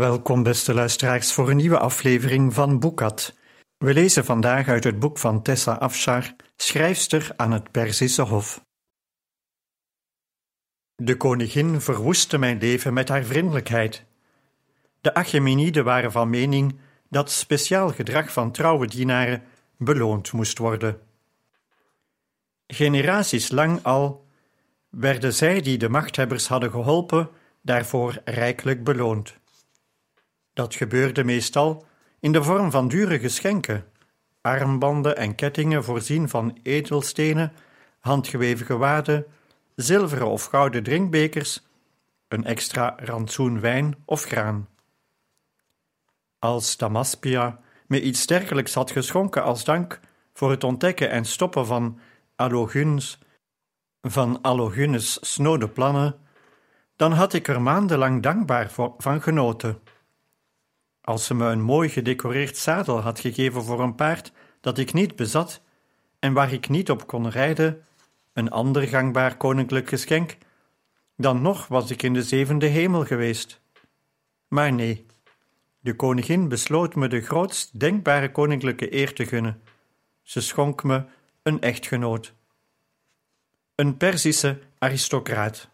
Welkom, beste luisteraars, voor een nieuwe aflevering van Boekat. We lezen vandaag uit het boek van Tessa Afshar, schrijfster aan het Perzische Hof. De koningin verwoestte mijn leven met haar vriendelijkheid. De Achaemeniden waren van mening dat speciaal gedrag van trouwe dienaren beloond moest worden. Generaties lang al werden zij die de machthebbers hadden geholpen daarvoor rijkelijk beloond. Dat gebeurde meestal in de vorm van dure geschenken, armbanden en kettingen voorzien van edelstenen, handgeweven gewaden, zilveren of gouden drinkbekers, een extra rantsoen wijn of graan. Als Damaspia me iets dergelijks had geschonken als dank voor het ontdekken en stoppen van Alloguns, van Allogunus snode plannen, dan had ik er maandenlang dankbaar van genoten. Als ze me een mooi gedecoreerd zadel had gegeven voor een paard dat ik niet bezat en waar ik niet op kon rijden, een ander gangbaar koninklijk geschenk, dan nog was ik in de zevende hemel geweest. Maar nee, de koningin besloot me de grootst denkbare koninklijke eer te gunnen. Ze schonk me een echtgenoot. Een Perzische aristocraat.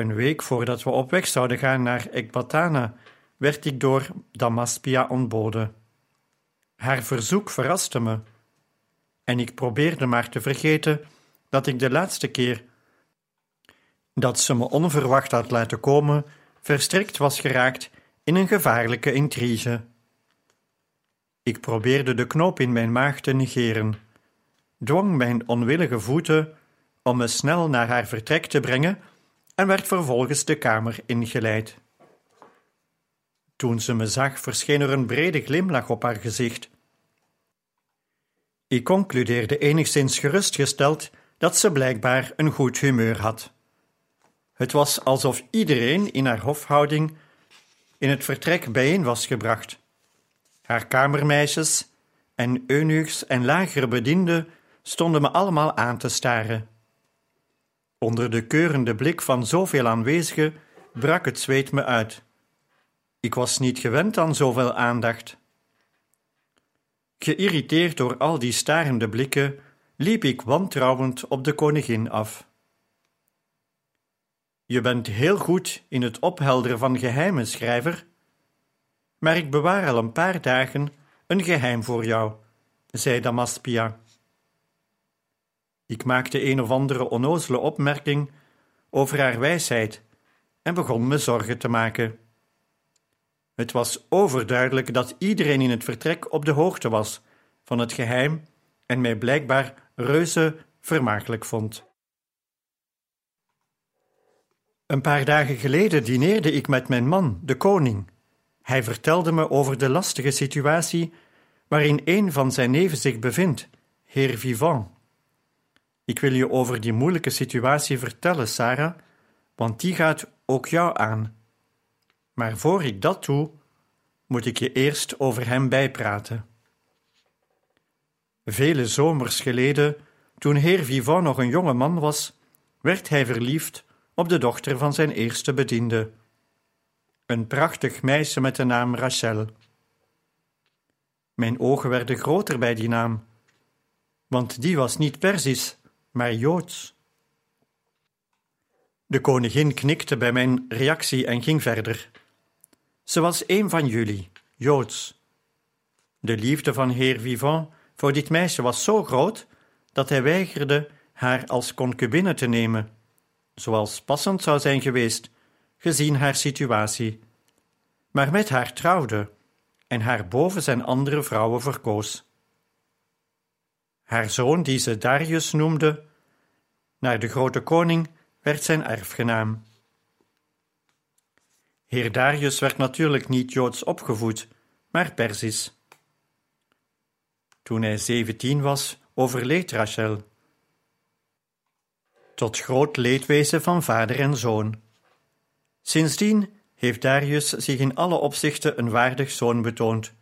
Een week voordat we op weg zouden gaan naar Ekbatana, werd ik door Damaspia ontboden. Haar verzoek verraste me, en ik probeerde maar te vergeten dat ik de laatste keer dat ze me onverwacht had laten komen, verstrikt was geraakt in een gevaarlijke intrige. Ik probeerde de knoop in mijn maag te negeren, dwong mijn onwillige voeten om me snel naar haar vertrek te brengen en werd vervolgens de kamer ingeleid. Toen ze me zag, verscheen er een brede glimlach op haar gezicht. Ik concludeerde enigszins gerustgesteld dat ze blijkbaar een goed humeur had. Het was alsof iedereen in haar hofhouding in het vertrek bijeen was gebracht. Haar kamermeisjes en eunuchs en lagere bedienden stonden me allemaal aan te staren. Onder de keurende blik van zoveel aanwezigen brak het zweet me uit. Ik was niet gewend aan zoveel aandacht. Geïrriteerd door al die starende blikken, liep ik wantrouwend op de koningin af. Je bent heel goed in het ophelderen van geheimen, schrijver, maar ik bewaar al een paar dagen een geheim voor jou, zei Damaspia. Ik maakte een of andere onnozele opmerking over haar wijsheid en begon me zorgen te maken. Het was overduidelijk dat iedereen in het vertrek op de hoogte was van het geheim en mij blijkbaar reuze vermakelijk vond. Een paar dagen geleden dineerde ik met mijn man, de koning. Hij vertelde me over de lastige situatie waarin een van zijn neven zich bevindt, heer Vivant. Ik wil je over die moeilijke situatie vertellen, Sarah, want die gaat ook jou aan. Maar voor ik dat doe, moet ik je eerst over hem bijpraten. Vele zomers geleden, toen heer Vivant nog een jonge man was, werd hij verliefd op de dochter van zijn eerste bediende. Een prachtig meisje met de naam Rachel. Mijn ogen werden groter bij die naam, want die was niet Perzisch, maar Joods. De koningin knikte bij mijn reactie en ging verder. Ze was een van jullie, Joods. De liefde van heer Vivant voor dit meisje was zo groot dat hij weigerde haar als concubine te nemen, zoals passend zou zijn geweest, gezien haar situatie, maar met haar trouwde en haar boven zijn andere vrouwen verkoos. Haar zoon, die ze Darius noemde, Naar de grote koning werd zijn erfgenaam. Heer Darius werd natuurlijk niet Joods opgevoed, maar Persisch. Toen hij zeventien was, overleed Rachel. Tot groot leedwezen van vader en zoon. Sindsdien heeft Darius zich in alle opzichten een waardig zoon betoond,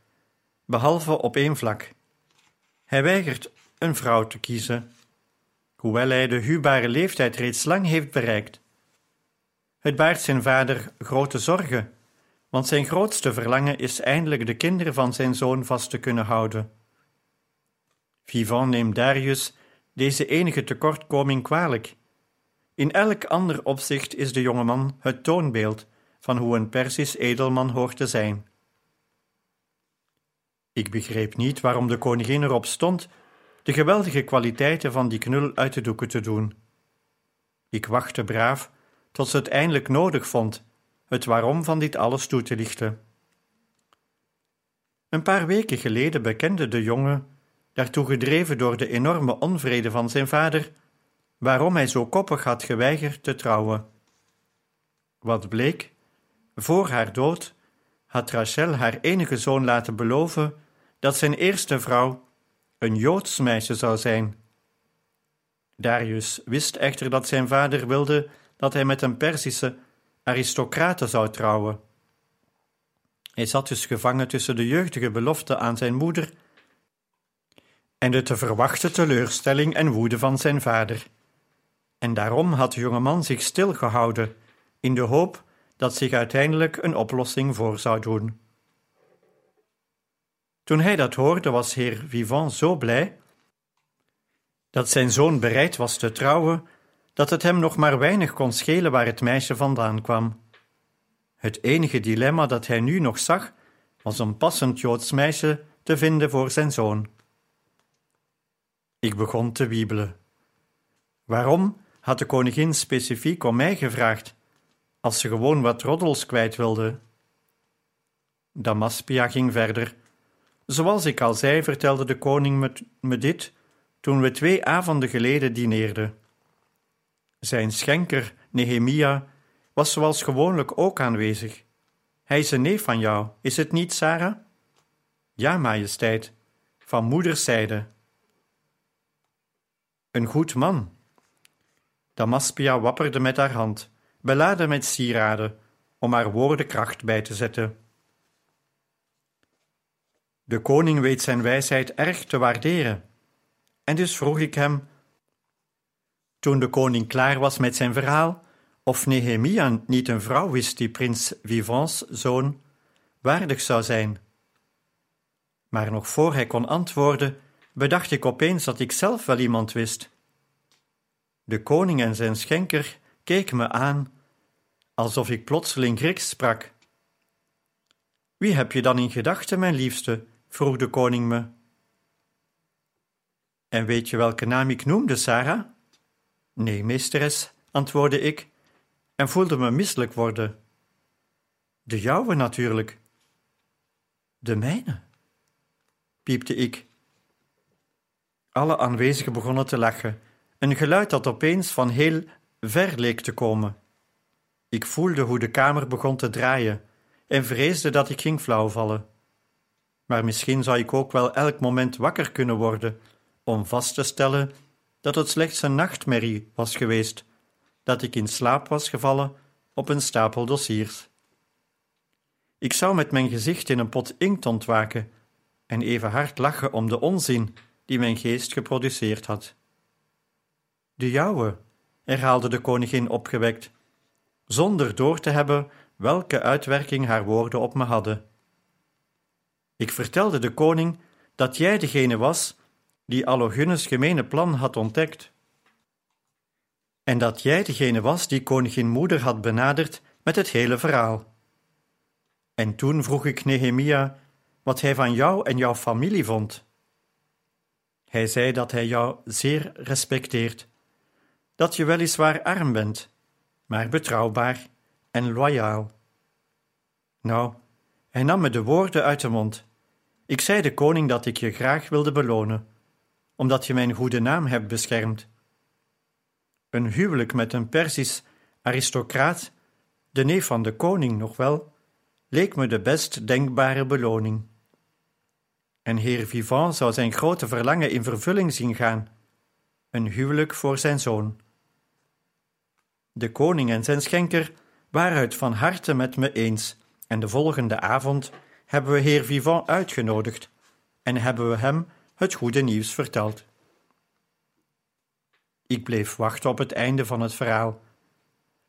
behalve op één vlak. Hij weigert een vrouw te kiezen, hoewel hij de huwbare leeftijd reeds lang heeft bereikt. Het baart zijn vader grote zorgen, want zijn grootste verlangen is eindelijk de kinderen van zijn zoon vast te kunnen houden. Vivant neemt Darius deze enige tekortkoming kwalijk. In elk ander opzicht is de jongeman het toonbeeld van hoe een Persisch edelman hoort te zijn. Ik begreep niet waarom de koningin erop stond de geweldige kwaliteiten van die knul uit de doeken te doen. Ik wachtte braaf tot ze het eindelijk nodig vond het waarom van dit alles toe te lichten. Een paar weken geleden bekende de jongen, daartoe gedreven door de enorme onvrede van zijn vader, waarom hij zo koppig had geweigerd te trouwen. Wat bleek? Voor haar dood had Rachel haar enige zoon laten beloven dat zijn eerste vrouw een Joods meisje zou zijn. Darius wist echter dat zijn vader wilde dat hij met een Perzische aristocrate zou trouwen. Hij zat dus gevangen tussen de jeugdige belofte aan zijn moeder en de te verwachten teleurstelling en woede van zijn vader. En daarom had de jonge man zich stilgehouden, in de hoop dat zich uiteindelijk een oplossing voor zou doen. Toen hij dat hoorde, was heer Vivant zo blij dat zijn zoon bereid was te trouwen, dat het hem nog maar weinig kon schelen waar het meisje vandaan kwam. Het enige dilemma dat hij nu nog zag, was een passend Joods meisje te vinden voor zijn zoon. Ik begon te wiebelen. Waarom had de koningin specifiek om mij gevraagd, als ze gewoon wat roddels kwijt wilde? Damaspia ging verder. Zoals ik al zei, vertelde de koning me, dit toen we twee avonden geleden dineerden. Zijn schenker, Nehemia, was zoals gewoonlijk ook aanwezig. Hij is een neef van jou, is het niet, Sarah? Ja, majesteit, van moederszijde. Een goed man. Damaspia wapperde met haar hand, beladen met sieraden, om haar woorden kracht bij te zetten. De koning weet zijn wijsheid erg te waarderen, en dus vroeg ik hem toen de koning klaar was met zijn verhaal, of Nehemia niet een vrouw wist die prins Vivants zoon waardig zou zijn. Maar nog voor hij kon antwoorden, bedacht ik opeens dat ik zelf wel iemand wist. De koning en zijn schenker keken me aan, alsof ik plotseling Grieks sprak. Wie heb je dan in gedachten, mijn liefste? Vroeg de koning me. En weet je welke naam ik noemde, Sarah? Nee, meesteres, antwoordde ik en voelde me misselijk worden. De jouwe natuurlijk. De mijne, piepte ik. Alle aanwezigen begonnen te lachen, een geluid dat opeens van heel ver leek te komen. Ik voelde hoe de kamer begon te draaien en vreesde dat ik ging flauwvallen. Maar misschien zou ik ook wel elk moment wakker kunnen worden om vast te stellen dat het slechts een nachtmerrie was geweest, dat ik in slaap was gevallen op een stapel dossiers. Ik zou met mijn gezicht in een pot inkt ontwaken en even hard lachen om de onzin die mijn geest geproduceerd had. De jouwe, herhaalde de koningin opgewekt, zonder door te hebben welke uitwerking haar woorden op me hadden. Ik vertelde de koning dat jij degene was die Allogunnes gemene plan had ontdekt. En dat jij degene was die koningin moeder had benaderd met het hele verhaal. En toen vroeg ik Nehemia wat hij van jou en jouw familie vond. Hij zei dat hij jou zeer respecteert, dat je weliswaar arm bent, maar betrouwbaar en loyaal. Nou, hij nam me de woorden uit de mond. Ik zei de koning dat ik je graag wilde belonen omdat je mijn goede naam hebt beschermd. Een huwelijk met een Persisch aristocraat, de neef van de koning nog wel, leek me de best denkbare beloning. En heer Vivant zou zijn grote verlangen in vervulling zien gaan: een huwelijk voor zijn zoon. De koning en zijn schenker waren het van harte met me eens, en de volgende avond hebben we heer Vivant uitgenodigd en hebben we hem het goede nieuws verteld. Ik bleef wachten op het einde van het verhaal.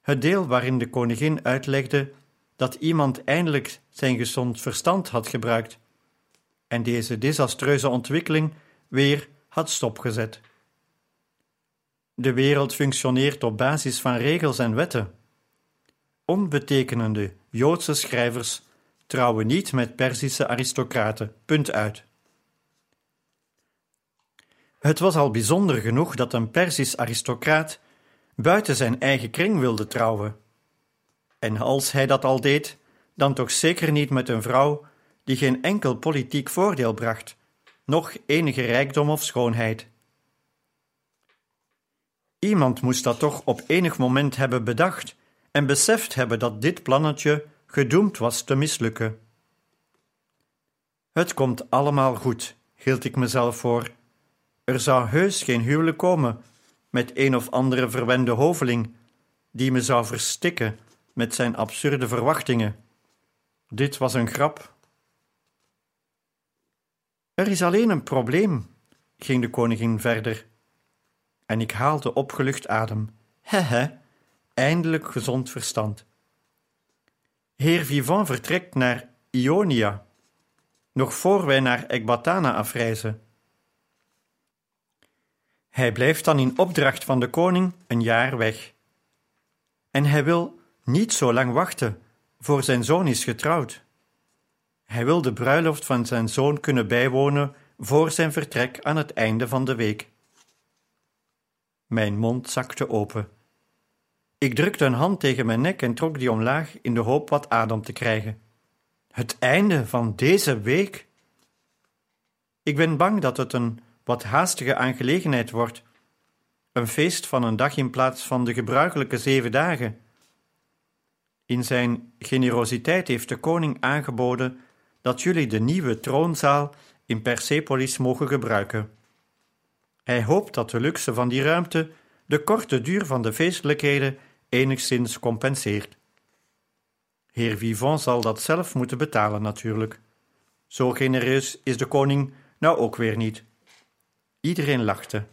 Het deel waarin de koningin uitlegde dat iemand eindelijk zijn gezond verstand had gebruikt en deze desastreuze ontwikkeling weer had stopgezet. De wereld functioneert op basis van regels en wetten. Onbetekenende Joodse schrijvers trouwen niet met Perzische aristocraten. Punt uit. Het was al bijzonder genoeg dat een Persisch aristocraat buiten zijn eigen kring wilde trouwen. En als hij dat al deed, dan toch zeker niet met een vrouw die geen enkel politiek voordeel bracht, noch enige rijkdom of schoonheid. Iemand moest dat toch op enig moment hebben bedacht en beseft hebben dat dit plannetje gedoemd was te mislukken. Het komt allemaal goed, hield ik mezelf voor. Er zou heus geen huwelijk komen met een of andere verwende hoveling die me zou verstikken met zijn absurde verwachtingen. Dit was een grap. Er is alleen een probleem, ging de koningin verder. En ik haalde opgelucht adem. Hehe, eindelijk gezond verstand. Heer Vivant vertrekt naar Ionia, nog voor wij naar Ekbatana afreizen. Hij blijft dan in opdracht van de koning een jaar weg. En hij wil niet zo lang wachten, voor zijn zoon is getrouwd. Hij wil de bruiloft van zijn zoon kunnen bijwonen voor zijn vertrek aan het einde van de week. Mijn mond zakte open. Ik drukte een hand tegen mijn nek en trok die omlaag in de hoop wat adem te krijgen. Het einde van deze week? Ik ben bang dat het een wat haastige aangelegenheid wordt. Een feest van een dag in plaats van de gebruikelijke zeven dagen. In zijn generositeit heeft de koning aangeboden dat jullie de nieuwe troonzaal in Persepolis mogen gebruiken. Hij hoopt dat de luxe van die ruimte de korte duur van de feestelijkheden enigszins compenseert. Heer Vivant zal dat zelf moeten betalen, natuurlijk. Zo genereus is de koning nou ook weer niet. Iedereen lachte.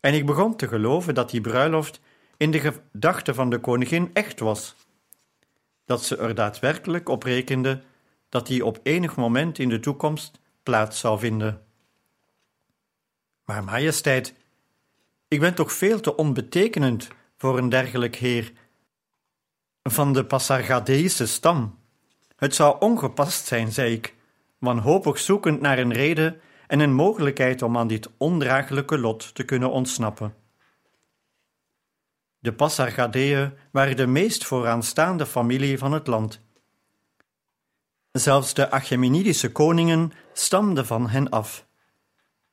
En ik begon te geloven dat die bruiloft in de gedachten van de koningin echt was. Dat ze er daadwerkelijk op rekende dat die op enig moment in de toekomst plaats zou vinden. Maar majesteit, ik ben toch veel te onbetekenend voor een dergelijk heer van de Passargadeïsche stam. Het zou ongepast zijn, zei ik, wanhopig zoekend naar een reden en een mogelijkheid om aan dit ondraaglijke lot te kunnen ontsnappen. De Passargadeeën waren de meest vooraanstaande familie van het land. Zelfs de Achaemenidische koningen stamden van hen af.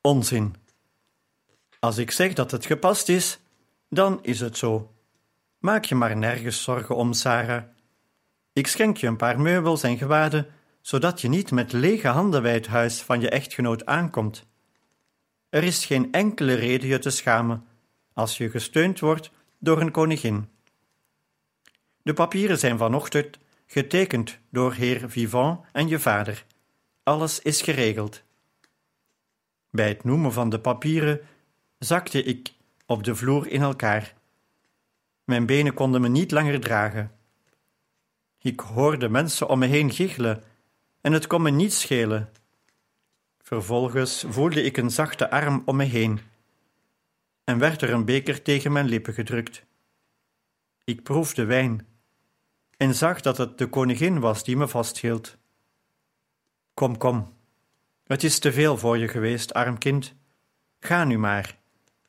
Onzin. Als ik zeg dat het gepast is, dan is het zo. Maak je maar nergens zorgen om, Sarah. Ik schenk je een paar meubels en gewaden, zodat je niet met lege handen bij het huis van je echtgenoot aankomt. Er is geen enkele reden je te schamen als je gesteund wordt door een koningin. De papieren zijn vanochtend getekend door heer Vivant en je vader. Alles is geregeld. Bij het noemen van de papieren zakte ik op de vloer in elkaar. Mijn benen konden me niet langer dragen. Ik hoorde mensen om me heen giechelen en het kon me niet schelen. Vervolgens voelde ik een zachte arm om me heen en werd er een beker tegen mijn lippen gedrukt. Ik proefde wijn en zag dat het de koningin was die me vasthield. Kom, kom, het is te veel voor je geweest, arm kind. Ga nu maar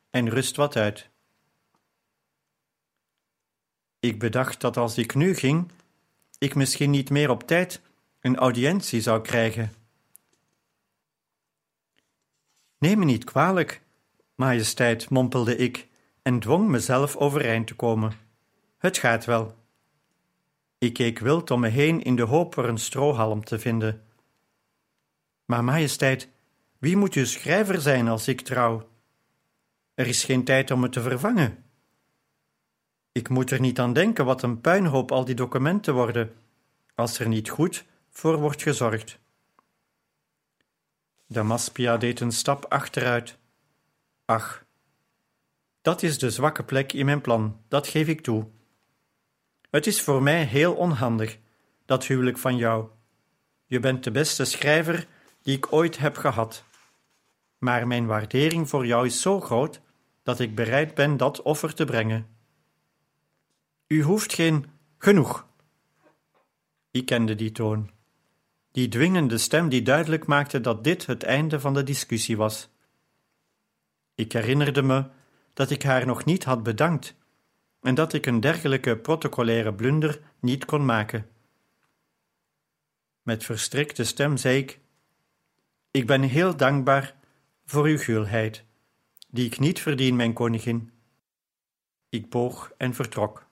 en rust wat uit. Ik bedacht dat als ik nu ging, ik misschien niet meer op tijd een audiëntie zou krijgen. Neem me niet kwalijk, majesteit, mompelde ik en dwong mezelf overeind te komen. Het gaat wel. Ik keek wild om me heen in de hoop er een strohalm te vinden. Maar majesteit, wie moet uw schrijver zijn als ik trouw? Er is geen tijd om me te vervangen. Ik moet er niet aan denken wat een puinhoop al die documenten worden, als er niet goed voor wordt gezorgd. Damaspia deed een stap achteruit. Ach, dat is de zwakke plek in mijn plan, dat geef ik toe. Het is voor mij heel onhandig, dat huwelijk van jou. Je bent de beste schrijver die ik ooit heb gehad. Maar mijn waardering voor jou is zo groot dat ik bereid ben dat offer te brengen. U hoeft geen genoeg. Ik kende die toon, die dwingende stem die duidelijk maakte dat dit het einde van de discussie was. Ik herinnerde me dat ik haar nog niet had bedankt en dat ik een dergelijke protocolaire blunder niet kon maken. Met verstrikte stem zei ik: Ik ben heel dankbaar voor uw gulheid, die ik niet verdien, mijn koningin. Ik boog en vertrok.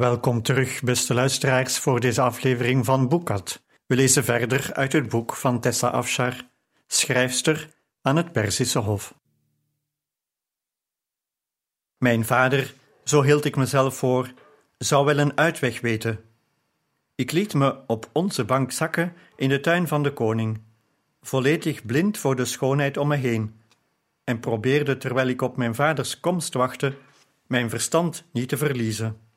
Welkom terug, beste luisteraars, voor deze aflevering van Boekat. We lezen verder uit het boek van Tessa Afshar, schrijfster aan het Perzische Hof. Mijn vader, zo hield ik mezelf voor, zou wel een uitweg weten. Ik liet me op onze bank zakken in de tuin van de koning, volledig blind voor de schoonheid om me heen, en probeerde terwijl ik op mijn vaders komst wachtte, mijn verstand niet te verliezen.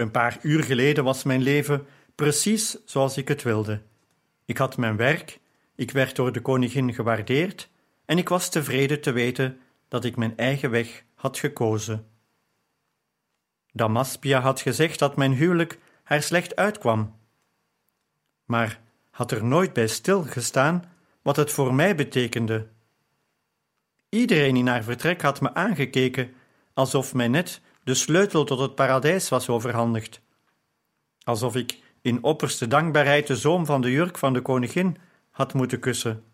Een paar uur geleden was mijn leven precies zoals ik het wilde. Ik had mijn werk, ik werd door de koningin gewaardeerd en ik was tevreden te weten dat ik mijn eigen weg had gekozen. Damaspia had gezegd dat mijn huwelijk haar slecht uitkwam, maar had er nooit bij stilgestaan wat het voor mij betekende. Iedereen in haar vertrek had me aangekeken alsof mij net de sleutel tot het paradijs was overhandigd, alsof ik in opperste dankbaarheid de zoom van de jurk van de koningin had moeten kussen.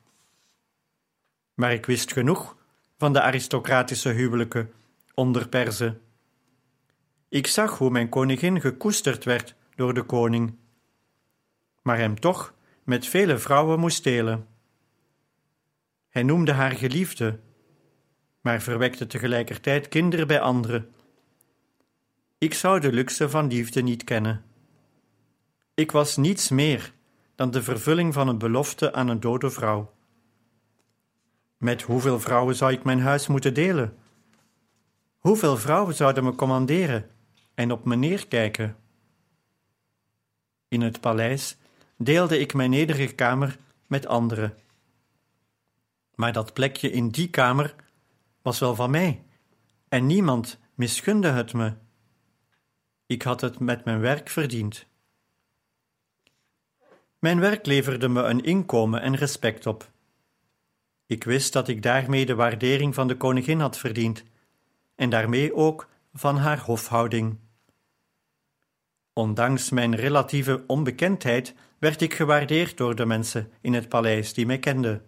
Maar ik wist genoeg van de aristocratische huwelijken onder Perzen. Ik zag hoe mijn koningin gekoesterd werd door de koning, maar hem toch met vele vrouwen moest delen. Hij noemde haar geliefde, maar verwekte tegelijkertijd kinderen bij anderen. Ik zou de luxe van liefde niet kennen. Ik was niets meer dan de vervulling van een belofte aan een dode vrouw. Met hoeveel vrouwen zou ik mijn huis moeten delen? Hoeveel vrouwen zouden me commanderen en op me neerkijken? In het paleis deelde ik mijn nederige kamer met anderen. Maar dat plekje in die kamer was wel van mij, en niemand misgunde het me. Ik had het met mijn werk verdiend. Mijn werk leverde me een inkomen en respect op. Ik wist dat ik daarmee de waardering van de koningin had verdiend, en daarmee ook van haar hofhouding. Ondanks mijn relatieve onbekendheid werd ik gewaardeerd door de mensen in het paleis die mij kenden.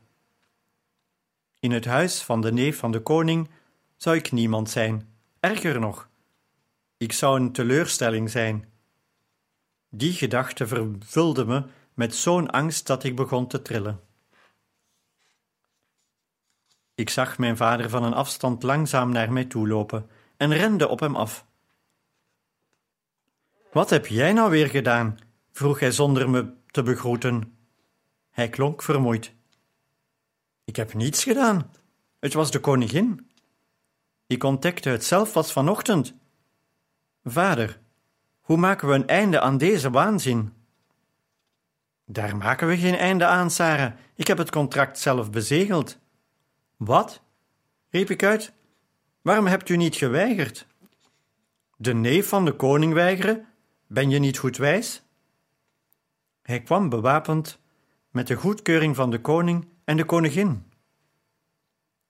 In het huis van de neef van de koning zou ik niemand zijn, erger nog, ik zou een teleurstelling zijn. Die gedachte vervulde me met zo'n angst dat ik begon te trillen. Ik zag mijn vader van een afstand langzaam naar mij toe lopen en rende op hem af. Wat heb jij nou weer gedaan? vroeg hij zonder me te begroeten. Hij klonk vermoeid. Ik heb niets gedaan. Het was de koningin. Ik ontdekte het zelf pas vanochtend. Vader, hoe maken we een einde aan deze waanzin? Daar maken we geen einde aan, Sarah. Ik heb het contract zelf bezegeld. Wat? riep ik uit. Waarom hebt u niet geweigerd? De neef van de koning weigeren? Ben je niet goed wijs? Hij kwam bewapend met de goedkeuring van de koning en de koningin.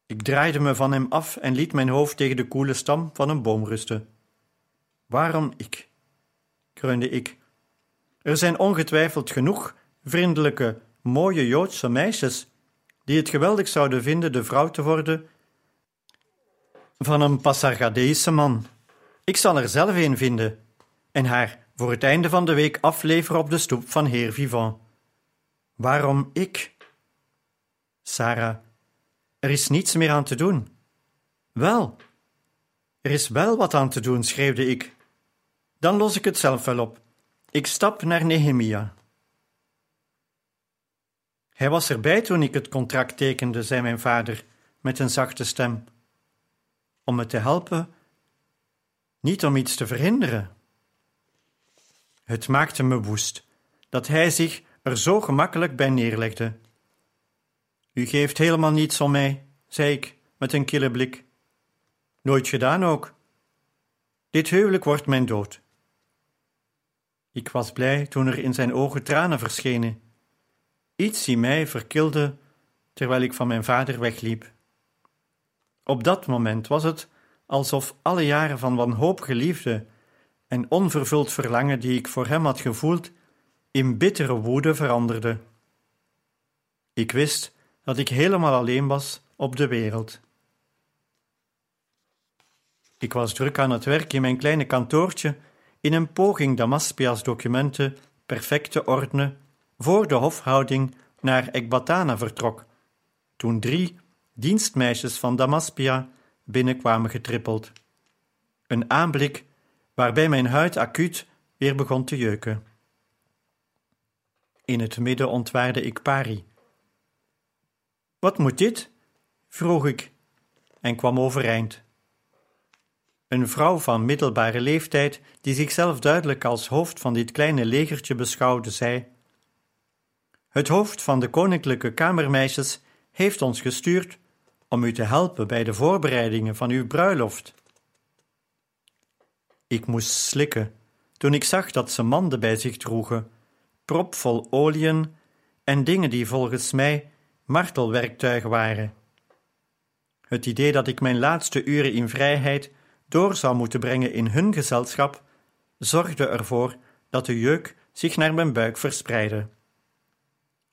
Ik draaide me van hem af en liet mijn hoofd tegen de koele stam van een boom rusten. Waarom ik? kreunde ik. Er zijn ongetwijfeld genoeg vriendelijke, mooie Joodse meisjes die het geweldig zouden vinden de vrouw te worden van een Passargadeese man. Ik zal er zelf een vinden en haar voor het einde van de week afleveren op de stoep van heer Vivant. Waarom ik? Sarah, er is niets meer aan te doen. Wel, er is wel wat aan te doen, schreeuwde ik. Dan los ik het zelf wel op. Ik stap naar Nehemia. Hij was erbij toen ik het contract tekende, zei mijn vader met een zachte stem. Om me te helpen, niet om iets te verhinderen. Het maakte me woest dat hij zich er zo gemakkelijk bij neerlegde. U geeft helemaal niets om mij, zei ik met een kille blik. Nooit gedaan ook. Dit huwelijk wordt mijn dood. Ik was blij toen er in zijn ogen tranen verschenen. Iets in mij verkilde terwijl ik van mijn vader wegliep. Op dat moment was het alsof alle jaren van wanhopige liefde en onvervuld verlangen die ik voor hem had gevoeld, in bittere woede veranderden. Ik wist dat ik helemaal alleen was op de wereld. Ik was druk aan het werk in mijn kleine kantoortje in een poging Damaspia's documenten perfect te ordenen voor de hofhouding naar Ekbatana vertrok, toen drie dienstmeisjes van Damaspia binnenkwamen getrippeld. Een aanblik waarbij mijn huid acuut weer begon te jeuken. In het midden ontwaarde ik Pari. Wat moet dit? vroeg ik en kwam overeind. Een vrouw van middelbare leeftijd, die zichzelf duidelijk als hoofd van dit kleine legertje beschouwde, zei: Het hoofd van de koninklijke kamermeisjes heeft ons gestuurd om u te helpen bij de voorbereidingen van uw bruiloft. Ik moest slikken toen ik zag dat ze manden bij zich droegen, propvol oliën en dingen die volgens mij martelwerktuig waren. Het idee dat ik mijn laatste uren in vrijheid door zou moeten brengen in hun gezelschap, zorgde ervoor dat de jeuk zich naar mijn buik verspreidde.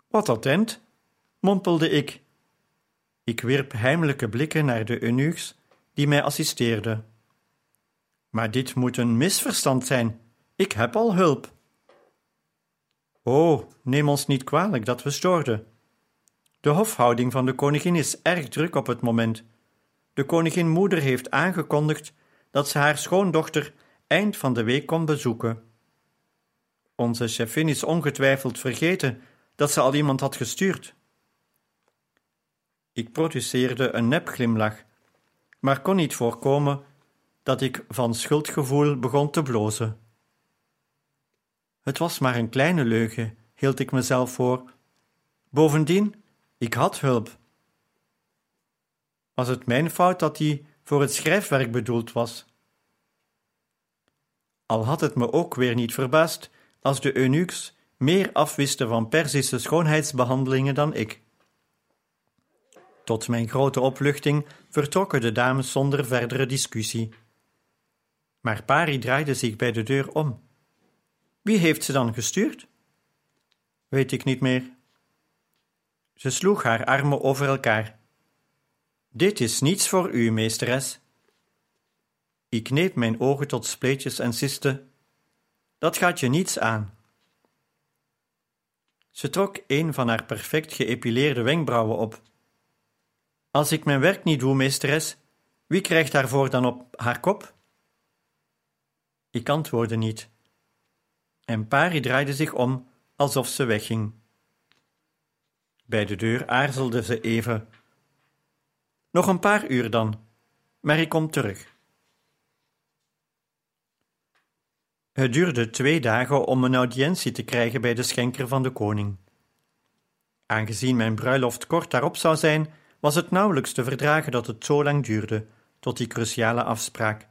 Wat attent, mompelde ik. Ik wierp heimelijke blikken naar de eunuchs die mij assisteerden. Maar dit moet een misverstand zijn. Ik heb al hulp. Oh, neem ons niet kwalijk dat we stoorden. De hofhouding van de koningin is erg druk op het moment. De koningin moeder heeft aangekondigd dat ze haar schoondochter eind van de week kon bezoeken. Onze chefin is ongetwijfeld vergeten dat ze al iemand had gestuurd. Ik produceerde een nepglimlach, maar kon niet voorkomen dat ik van schuldgevoel begon te blozen. Het was maar een kleine leugen, hield ik mezelf voor. Bovendien, ik had hulp. Was het mijn fout dat die voor het schrijfwerk bedoeld was? Al had het me ook weer niet verbaasd als de eunuchs meer afwisten van Perzische schoonheidsbehandelingen dan ik. Tot mijn grote opluchting vertrokken de dames zonder verdere discussie. Maar Pari draaide zich bij de deur om. Wie heeft ze dan gestuurd? Weet ik niet meer. Ze sloeg haar armen over elkaar. Dit is niets voor u, meesteres. Ik kneep mijn ogen tot spleetjes en siste. Dat gaat je niets aan. Ze trok een van haar perfect geëpileerde wenkbrauwen op. Als ik mijn werk niet doe, meesteres, wie krijgt daarvoor dan op haar kop? Ik antwoordde niet. En Pari draaide zich om alsof ze wegging. Bij de deur aarzelde ze even. Nog een paar uur dan, maar ik kom terug. Het duurde twee dagen om een audiëntie te krijgen bij de schenker van de koning. Aangezien mijn bruiloft kort daarop zou zijn, was het nauwelijks te verdragen dat het zo lang duurde, tot die cruciale afspraak.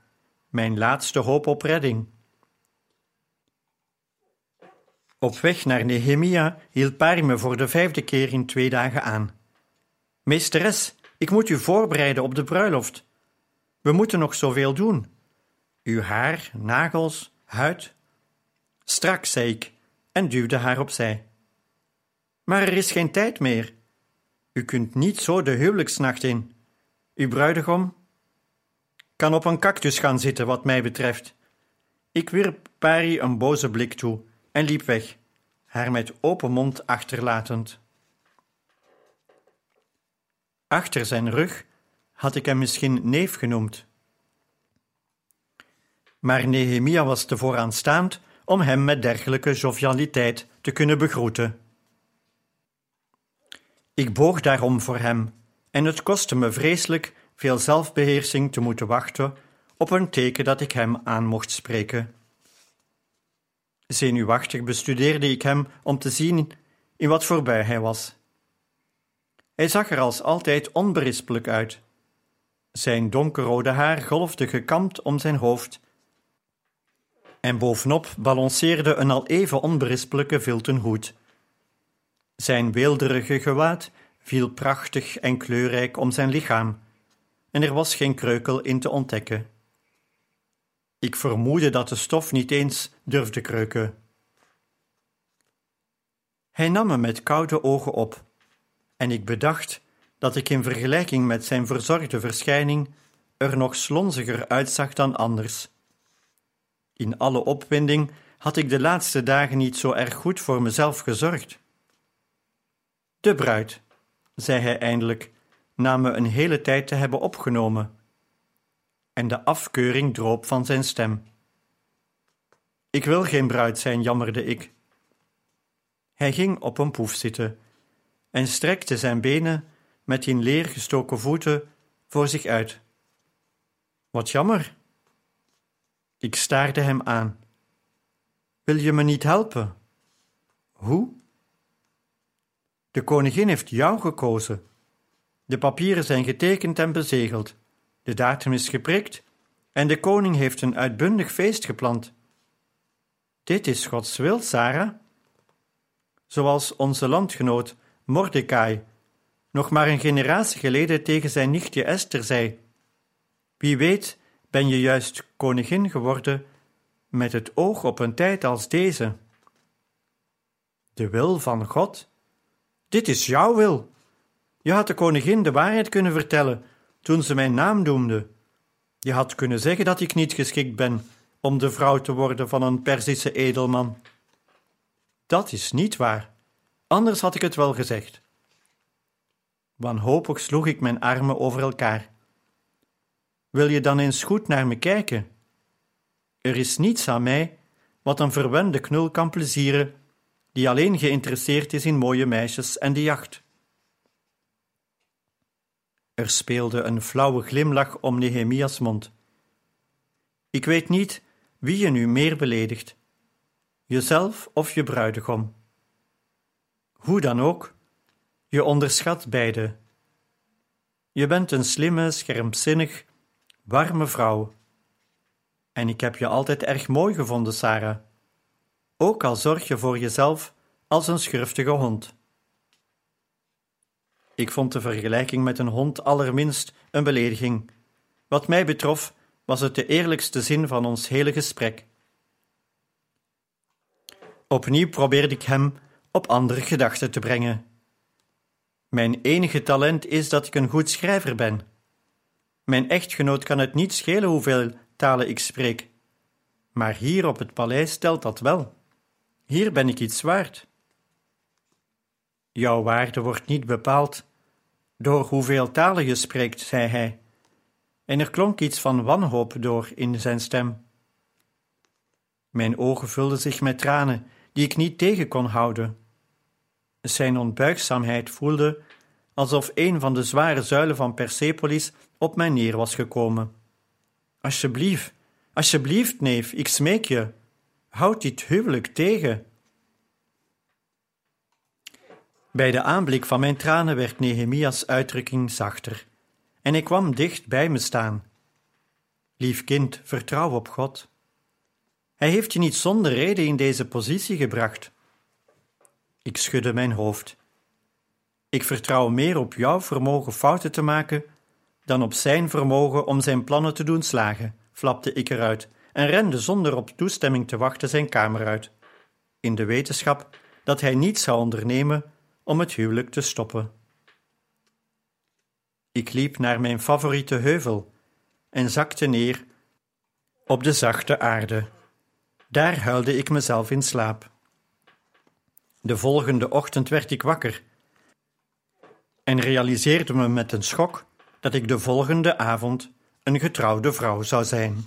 Mijn laatste hoop op redding. Op weg naar Nehemia hield Pari me voor de vijfde keer in twee dagen aan. Meesteres, ik moet u voorbereiden op de bruiloft. We moeten nog zoveel doen. Uw haar, nagels, huid. Straks, zei ik en duwde haar opzij. Maar er is geen tijd meer. U kunt niet zo de huwelijksnacht in. Uw bruidegom kan op een cactus gaan zitten, wat mij betreft. Ik wierp Pari een boze blik toe en liep weg, haar met open mond achterlatend. Achter zijn rug had ik hem misschien neef genoemd. Maar Nehemia was te vooraanstaand om hem met dergelijke jovialiteit te kunnen begroeten. Ik boog daarom voor hem, en het kostte me vreselijk veel zelfbeheersing te moeten wachten op een teken dat ik hem aan mocht spreken. Zenuwachtig bestudeerde ik hem om te zien in wat voorbij hij was. Hij zag er als altijd onberispelijk uit. Zijn donkerrode haar golfde gekamd om zijn hoofd, en bovenop balanceerde een al even onberispelijke vilten hoed. Zijn weelderige gewaad viel prachtig en kleurrijk om zijn lichaam, en er was geen kreukel in te ontdekken. Ik vermoedde dat de stof niet eens durfde kreuken. Hij nam me met koude ogen op, en ik bedacht dat ik in vergelijking met zijn verzorgde verschijning er nog slonziger uitzag dan anders. In alle opwinding had ik de laatste dagen niet zo erg goed voor mezelf gezorgd. De bruid, zei hij eindelijk, na me een hele tijd te hebben opgenomen en de afkeuring droop van zijn stem. Ik wil geen bruid zijn, jammerde ik. Hij ging op een poef zitten en strekte zijn benen met in leer gestoken voeten voor zich uit. Wat jammer, Ik staarde hem aan. Wil je me niet helpen? Hoe? De koningin heeft jou gekozen. De papieren zijn getekend en bezegeld. De datum is geprikt en de koning heeft een uitbundig feest gepland. Dit is Gods wil, Sarah. Zoals onze landgenoot Mordecai nog maar een generatie geleden tegen zijn nichtje Esther zei: Wie weet, ben je juist koningin geworden met het oog op een tijd als deze. De wil van God? Dit is jouw wil. Je had de koningin de waarheid kunnen vertellen toen ze mijn naam noemde. Je had kunnen zeggen dat ik niet geschikt ben om de vrouw te worden van een Perzische edelman. Dat is niet waar, anders had ik het wel gezegd. Wanhopig sloeg ik mijn armen over elkaar. Wil je dan eens goed naar me kijken? Er is niets aan mij wat een verwende knul kan plezieren, die alleen geïnteresseerd is in mooie meisjes en de jacht. Er speelde een flauwe glimlach om Nehemias mond. Ik weet niet wie je nu meer beledigt, jezelf of je bruidegom. Hoe dan ook, je onderschat beide. Je bent een slimme, scherpzinnig, warme vrouw. En ik heb je altijd erg mooi gevonden, Sarah. Ook al zorg je voor jezelf als een schurftige hond. Ik vond de vergelijking met een hond allerminst een belediging. Wat mij betrof, was het de eerlijkste zin van ons hele gesprek. Opnieuw probeerde ik hem op andere gedachten te brengen. Mijn enige talent is dat ik een goed schrijver ben. Mijn echtgenoot kan het niet schelen hoeveel talen ik spreek. Maar hier op het paleis telt dat wel. Hier ben ik iets waard. Jouw waarde wordt niet bepaald door hoeveel talen je spreekt, zei hij, en er klonk iets van wanhoop door in zijn stem. Mijn ogen vulden zich met tranen die ik niet tegen kon houden. Zijn onbuigzaamheid voelde alsof een van de zware zuilen van Persepolis op mij neer was gekomen. Alsjeblieft, alsjeblieft, neef, ik smeek je, houd dit huwelijk tegen. Bij de aanblik van mijn tranen werd Nehemias uitdrukking zachter, en ik kwam dicht bij me staan. Lief kind, vertrouw op God. Hij heeft je niet zonder reden in deze positie gebracht. Ik schudde mijn hoofd. Ik vertrouw meer op jouw vermogen fouten te maken dan op zijn vermogen om zijn plannen te doen slagen, flapte ik eruit en rende zonder op toestemming te wachten zijn kamer uit, in de wetenschap dat hij niets zou ondernemen om het huwelijk te stoppen. Ik liep naar mijn favoriete heuvel en zakte neer op de zachte aarde. Daar huilde ik mezelf in slaap. De volgende ochtend werd ik wakker en realiseerde me met een schok dat ik de volgende avond een getrouwde vrouw zou zijn.